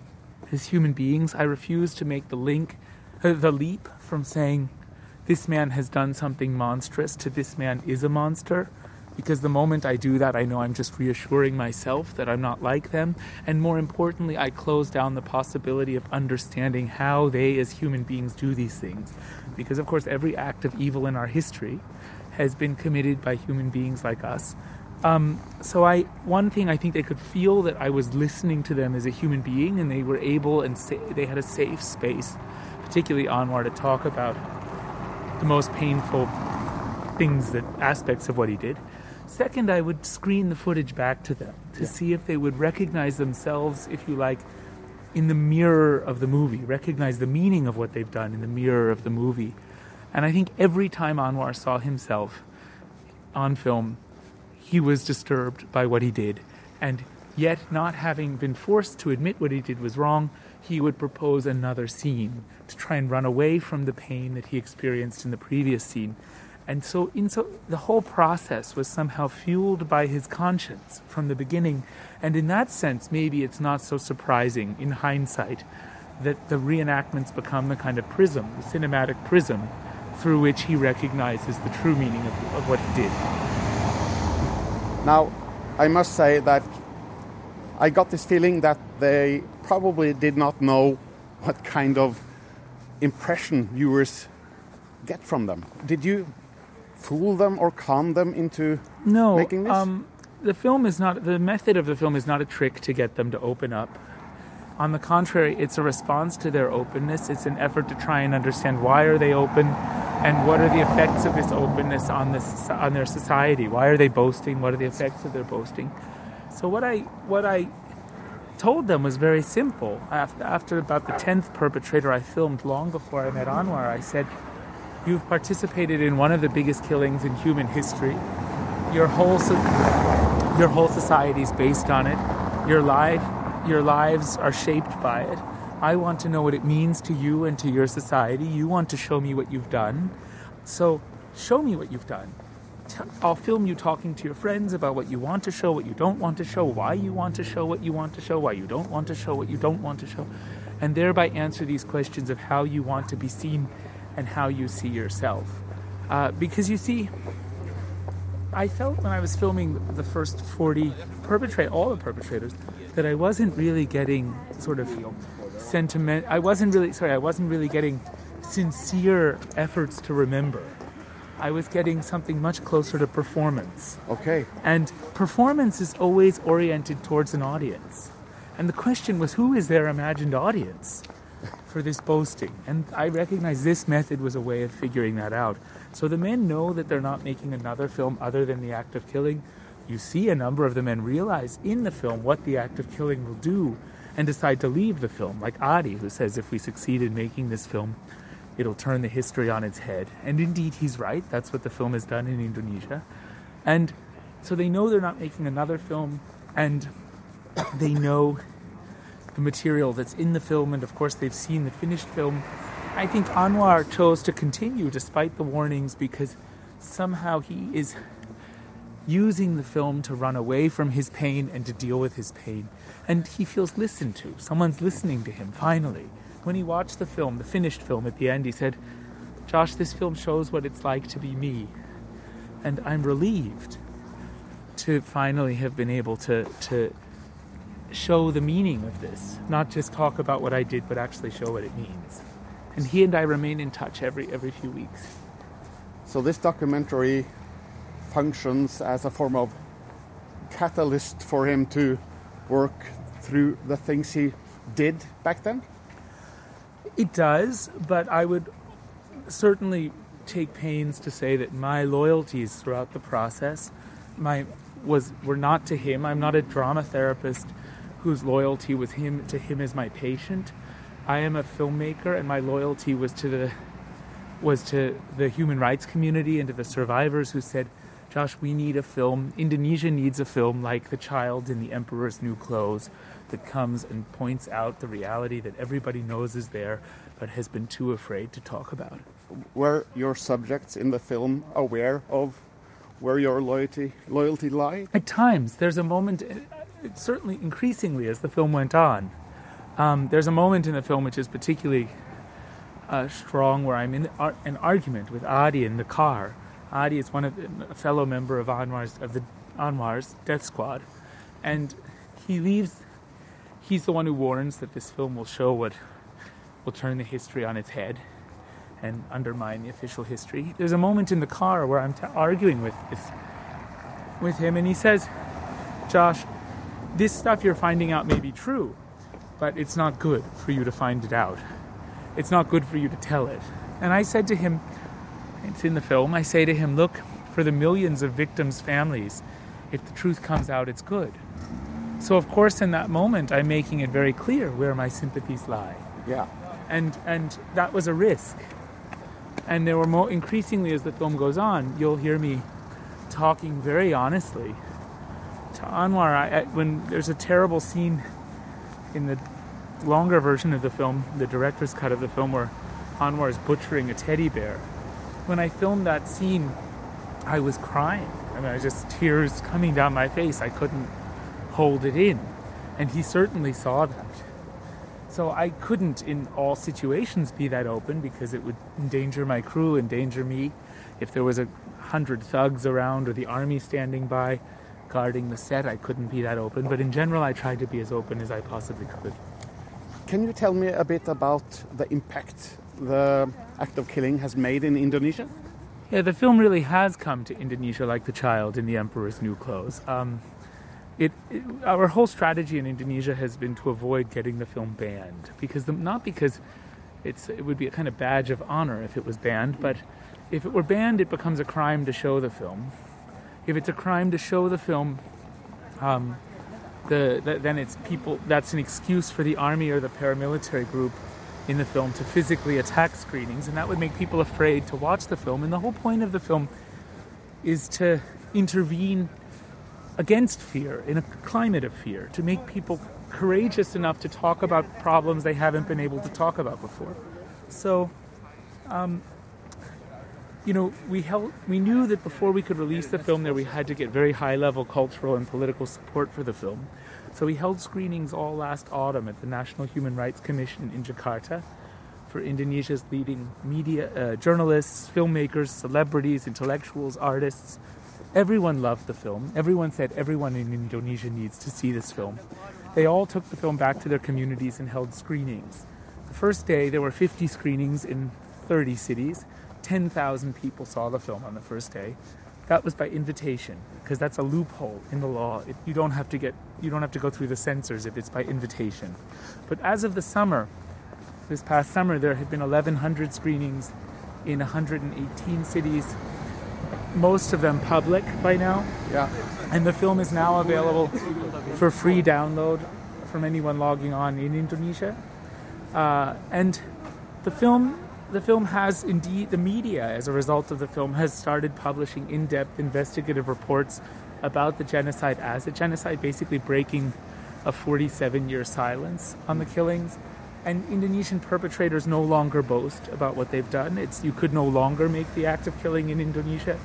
as human beings. I refused to make the link, uh, the leap from saying, this man has done something monstrous to this man is a monster. Because the moment I do that, I know I'm just reassuring myself that I'm not like them. And more importantly, I close down the possibility of understanding how they, as human beings, do these things. Because, of course, every act of evil in our history has been committed by human beings like us. Um, so I, one thing I think they could feel that I was listening to them as a human being, and they were able and sa- they had a safe space, particularly Anwar, to talk about the most painful things that aspects of what he did. Second, I would screen the footage back to them to Yeah. see if they would recognize themselves, if you like, in the mirror of the movie, recognize the meaning of what they've done in the mirror of the movie. And I think every time Anwar saw himself on film, he was disturbed by what he did. And yet, not having been forced to admit what he did was wrong, he would propose another scene to try and run away from the pain that he experienced in the previous scene. And so, in so the whole process was somehow fueled by his conscience from the beginning. And in that sense, maybe it's not so surprising in hindsight that the reenactments become the kind of prism, the cinematic prism, through which he recognizes the true meaning of, of what he did. Now, I must say that I got this feeling that they probably did not know what kind of impression viewers get from them. Did you fool them or con them into No, making this? Um, the film is not the method of the film is not a trick to get them to open up. On the contrary, it's a response to their openness. It's an effort to try and understand why are they open, and what are the effects of this openness on this on their society. Why are they boasting? What are the effects of their boasting? So what I what I told them was very simple. After, after about the tenth perpetrator I filmed long before I met Anwar, I said, "You've participated in one of the biggest killings in human history. Your whole so- your whole society is based on it. Your life, your lives are shaped by it. I want to know what it means to you and to your society. You want to show me what you've done. So show me what you've done. I'll film you talking to your friends about what you want to show, what you don't want to show, why you want to show what you want to show, why you don't want to show what you don't want to show, and thereby answer these questions of how you want to be seen and how you see yourself. Uh, because you see, I felt when I was filming the first 40 perpetrate all the perpetrators that I wasn't really getting sort of sentiment I wasn't really sorry I wasn't really getting sincere efforts to remember I was getting something much closer to performance okay and performance is always oriented towards an audience and the question was who is their imagined audience for this boasting. And I recognize this method was a way of figuring that out. So the men know that they're not making another film other than the act of killing. You see a number of the men realize in the film what the act of killing will do and decide to leave the film, like Adi, who says if we succeed in making this film, it'll turn the history on its head. And indeed, he's right. That's what the film has done in Indonesia. And so they know they're not making another film, and they know the material that's in the film, and of course, they've seen the finished film. I think Anwar chose to continue despite the warnings because somehow he is using the film to run away from his pain and to deal with his pain. And he feels listened to. Someone's listening to him, finally. When he watched the film, the finished film at the end, he said, Josh, this film shows what it's like to be me. And I'm relieved to finally have been able to, to show the meaning of this, not just talk about what I did, but actually show what it means. And he and I remain in touch every every few weeks. So this documentary functions as a form of catalyst for him to work through the things he did back then. It does, but I would certainly take pains to say that my loyalties throughout the process my was were not to him. I'm not a drama therapist whose loyalty was him to him as my patient. I am a filmmaker and my loyalty was to the was to the human rights community and to the survivors who said, Josh, we need a film. Indonesia needs a film like The Child in the Emperor's New Clothes that comes and points out the reality that everybody knows is there but has been too afraid to talk about. Were your subjects in the film aware of where your loyalty loyalty lie? At times, there's a moment, uh, certainly increasingly as the film went on, um, there's a moment in the film which is particularly uh, strong where I'm in ar- an argument with Adi in the car. Adi is one of a fellow member of Anwar's of the Anwar's death squad, and he leaves. He's the one who warns that this film will show what will turn the history on its head and undermine the official history. There's a moment in the car where I'm t- arguing with this, with him, and he says, "Josh, this stuff you're finding out may be true, but it's not good for you to find it out. It's not good for you to tell it." And I said to him, "It's in the film." I say to him, "Look, for the millions of victims' families, if the truth comes out, it's good." So of course, in that moment, I'm making it very clear where my sympathies lie. Yeah. And and that was a risk and there were more increasingly as the film goes on you'll hear me talking very honestly to anwar I, when there's a terrible scene in the longer version of the film the director's cut of the film where anwar is butchering a teddy bear when i filmed that scene i was crying i mean i just tears coming down my face i couldn't hold it in and he certainly saw that so I couldn't, in all situations, be that open because it would endanger my crew, endanger me. If there was a hundred thugs around or the army standing by guarding the set, I couldn't be that open. But in general, I tried to be as open as I possibly could. Can you tell me a bit about the impact the act of killing has made in Indonesia? Yeah, the film really has come to Indonesia like the child in the Emperor's New Clothes. Um, it, it, our whole strategy in Indonesia has been to avoid getting the film banned because the, not because it's it would be a kind of badge of honor if it was banned, but if it were banned, it becomes a crime to show the film. If it's a crime to show the film, um, the, the, then it's people. That's an excuse for the army or the paramilitary group in the film to physically attack screenings, and that would make people afraid to watch the film. And the whole point of the film is to intervene against fear, in a climate of fear, to make people courageous enough to talk about problems they haven't been able to talk about before. So, um, you know, we held, we knew that before we could release the film, there we had to get very high level cultural and political support for the film. So we held screenings all last autumn at the National Human Rights Commission in Jakarta for Indonesia's leading media, uh, journalists, filmmakers, celebrities, intellectuals, artists, Everyone loved the film. Everyone said everyone in Indonesia needs to see this film. They all took the film back to their communities and held screenings. The first day, there were 50 screenings in 30 cities. 10,000 people saw the film on the first day. That was by invitation, because that's a loophole in the law. It, you don't have to get, you don't have to go through the censors if it's by invitation. But as of the summer, this past summer, there had been 1,100 screenings in 118 cities most of them public by now. Yeah. And the film is now available for free download from anyone logging on in Indonesia. Uh, and the film, the film has indeed the media, as a result of the film, has started publishing in-depth investigative reports about the genocide as a genocide, basically breaking a 47-year silence on the killings. And Indonesian perpetrators no longer boast about what they've done. It's you could no longer make the act of killing in Indonesia.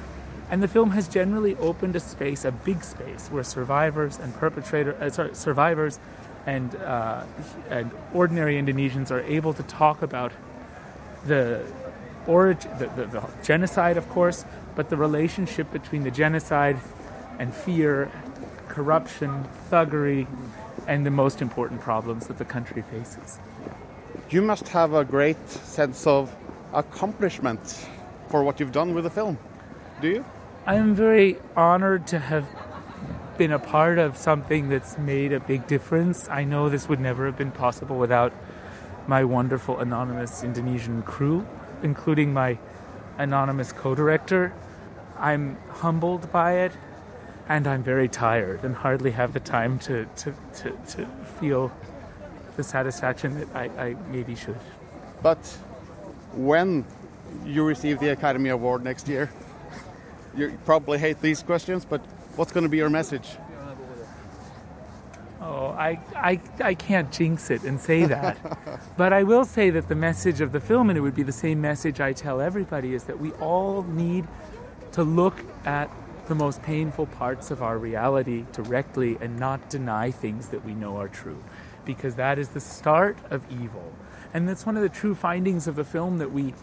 And the film has generally opened a space, a big space, where survivors and perpetrator, uh, sorry, survivors and uh, and ordinary Indonesians are able to talk about the origin, the, the, the genocide, of course, but the relationship between the genocide and fear, corruption, thuggery, and the most important problems that the country faces. You must have a great sense of accomplishment for what you've done with the film. Do you? I am very honored to have been a part of something that's made a big difference. I know this would never have been possible without my wonderful anonymous Indonesian crew, including my anonymous co director. I'm humbled by it, and I'm very tired and hardly have the time to, to, to, to feel the satisfaction that I, I maybe should. But when you receive the Academy Award next year, you probably hate these questions, but what's going to be your message? I, I, I can't jinx it and say that. but I will say that the message of the film, and it would be the same message I tell everybody, is that we all need to look at the most painful parts of our reality directly and not deny things that we know are true. Because that is the start of evil. And that's one of the true findings of the film that we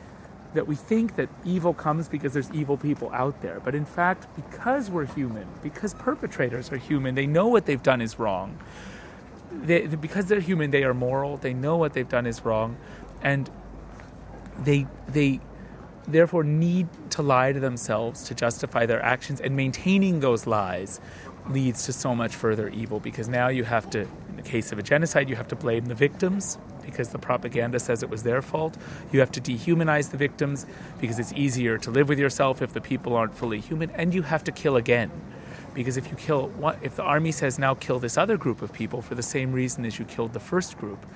that we think that evil comes because there's evil people out there. But in fact, because we're human, because perpetrators are human, they know what they've done is wrong. They, because they're human, they are moral. They know what they've done is wrong, and they they therefore need to lie to themselves to justify their actions. And maintaining those lies leads to so much further evil because now you have to, in the case of a genocide, you have to blame the victims because the propaganda says it was their fault. You have to dehumanize the victims because it's easier to live with yourself if the people aren't fully human, and you have to kill again. Because if you kill one, if the army says now kill this other group of people for the same reason as you killed the first group,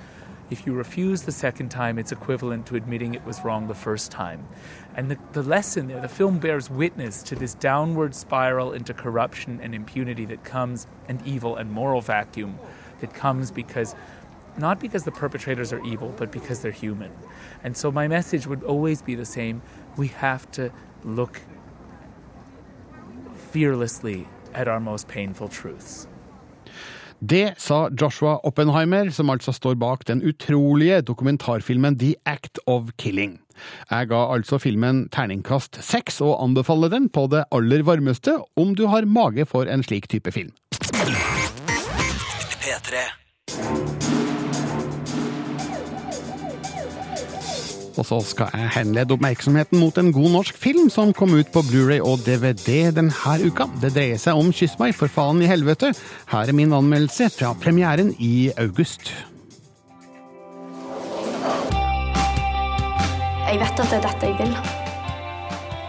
if you refuse the second time, it's equivalent to admitting it was wrong the first time. And the, the lesson there, the film bears witness to this downward spiral into corruption and impunity that comes, and evil and moral vacuum that comes because not because the perpetrators are evil, but because they're human. And so my message would always be the same we have to look fearlessly at our most painful truths. Det sa Joshua Oppenheimer, som altså står bak den utrolige dokumentarfilmen The Act of Killing. Jeg ga altså filmen terningkast seks, og anbefaler den på det aller varmeste om du har mage for en slik type film. P3. Og så skal jeg henlede oppmerksomheten mot en god norsk film som kom ut på Blu-ray og DVD denne uka. Det dreier seg om Kyss meg, for faen i helvete. Her er min anmeldelse fra premieren i august. Jeg vet at det er dette jeg vil.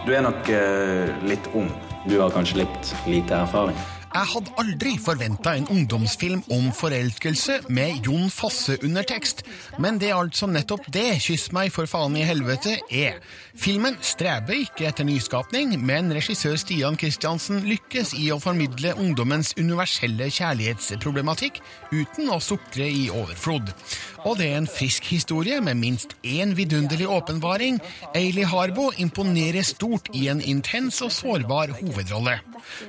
Du er nok uh, litt ung. Du har kanskje litt lite erfaring. Jeg hadde aldri forventa en ungdomsfilm om forelskelse med Jon Fosse under tekst, men det er altså nettopp det Kyss meg for faen i helvete er. Filmen streber ikke etter nyskapning, men regissør Stian Kristiansen lykkes i å formidle ungdommens universelle kjærlighetsproblematikk uten å sukre i overflod. Og det er en frisk historie med minst én vidunderlig åpenbaring. Ailey Harbo imponerer stort i en intens og sårbar hovedrolle.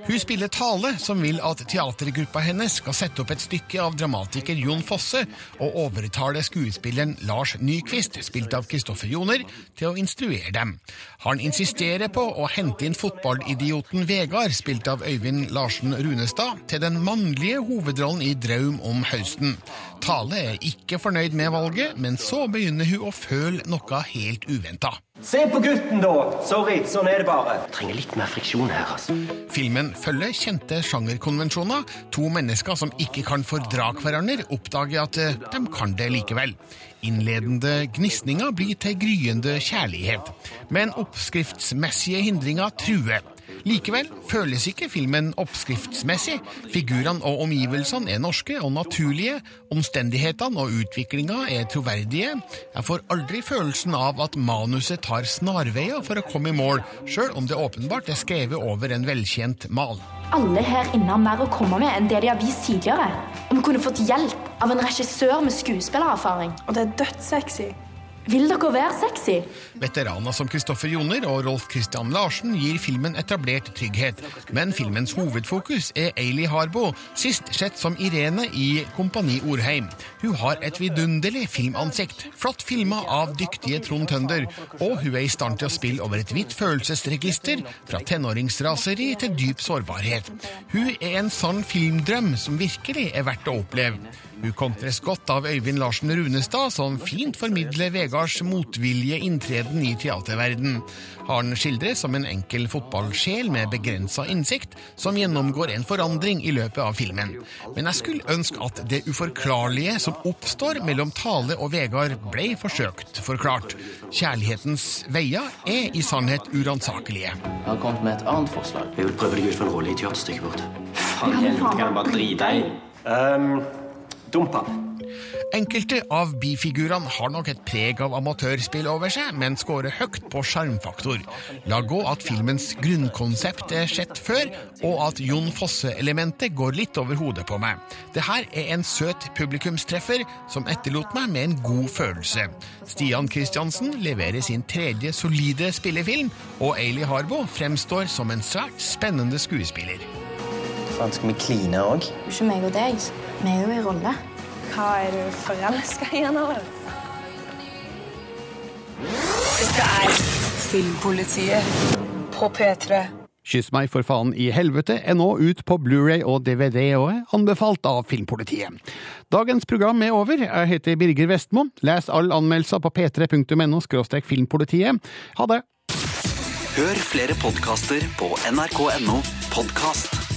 Hun spiller Tale, som vil at teatergruppa hennes skal sette opp et stykke av dramatiker Jon Fosse, og overtale skuespilleren Lars Nyquist, spilt av Kristoffer Joner, til å instruere dem. Han insisterer på å hente inn fotballidioten Vegard, spilt av Øyvind Larsen Runestad, til den mannlige hovedrollen i Draum om høsten. Tale er ikke fornøyd med valget, men så begynner hun å føle noe helt uventa. Se på gutten, da! Sorry, sånn er det bare. Trenger litt mer friksjon her, altså. Filmen følger kjente sjangerkonvensjoner. To mennesker som ikke kan fordra hverandre, oppdager at eh, de kan det likevel. Innledende gnisninger blir til gryende kjærlighet. Men oppskriftsmessige hindringer truer. Likevel føles ikke filmen oppskriftsmessig. Figurene og omgivelsene er norske og naturlige. Omstendighetene og utviklinga er troverdige. Jeg får aldri følelsen av at manuset tar snarveier for å komme i mål, sjøl om det åpenbart er skrevet over en velkjent mal. Alle her inne har mer å komme med enn det de har vist tidligere. Om vi kunne fått hjelp av en regissør med skuespillererfaring. Og det er dødssexy. Vil dere være sexy? Veteraner som Kristoffer Joner og Rolf Christian Larsen gir filmen etablert trygghet, men filmens hovedfokus er Ailey Harbo, sist sett som Irene i Kompani Orheim. Hun har et vidunderlig filmansikt, flott filma av dyktige Trond Tønder, og hun er i stand til å spille over et vidt følelsesregister, fra tenåringsraseri til dyp sårbarhet. Hun er en sann filmdrøm som virkelig er verdt å oppleve. Hun kontres godt av Øyvind Larsen Runestad, som fint formidler Vegards motvilje inntreden i teaterverden. Han skildres som en enkel fotballsjel med begrensa innsikt, som gjennomgår en forandring i løpet av filmen. Men jeg skulle ønske at det uforklarlige som oppstår mellom Tale og Vegard, ble forsøkt forklart. Kjærlighetens veier er i sannhet uransakelige. Jeg har kommet med et annet forslag. Jeg vil prøve deg ut for en rolle i teaterstykket vårt. Faen, jeg kan bare drite i? Um, dump. Enkelte av bifigurene har nok et preg av amatørspill over seg, men scorer høyt på sjarmfaktor. La gå at filmens grunnkonsept er sett før, og at Jon Fosse-elementet går litt over hodet på meg. Det her er en søt publikumstreffer som etterlot meg med en god følelse. Stian Kristiansen leverer sin tredje solide spillefilm, og Ailey Harbo fremstår som en svært spennende skuespiller. Faen, skal vi kline òg? Ikke meg og deg. Vi er jo i rolle. Hva er du forelska i eller? Dette er Filmpolitiet på P3. Kyss meg for faen i helvete er nå ut på Blu-ray og DVD og er anbefalt av Filmpolitiet. Dagens program er over. Jeg heter Birger Vestmo. Les alle anmeldelser på p3.no filmpolitiet. Ha det! Hør flere podkaster på nrk.no podkast.